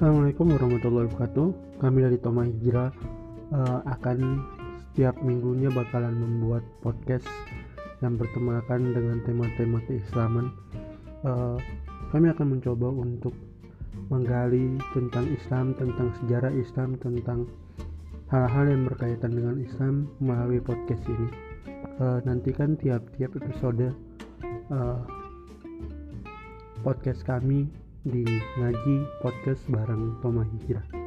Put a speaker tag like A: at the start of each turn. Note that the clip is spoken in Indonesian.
A: Assalamualaikum warahmatullahi wabarakatuh. Kami dari Toma Hijrah uh, akan setiap minggunya bakalan membuat podcast yang bertemakan dengan tema-tema keislaman. Uh, kami akan mencoba untuk menggali tentang Islam, tentang sejarah Islam, tentang hal-hal yang berkaitan dengan Islam melalui podcast ini. Uh, nantikan tiap-tiap episode uh, podcast kami di ngaji podcast bareng Toma Hijrah.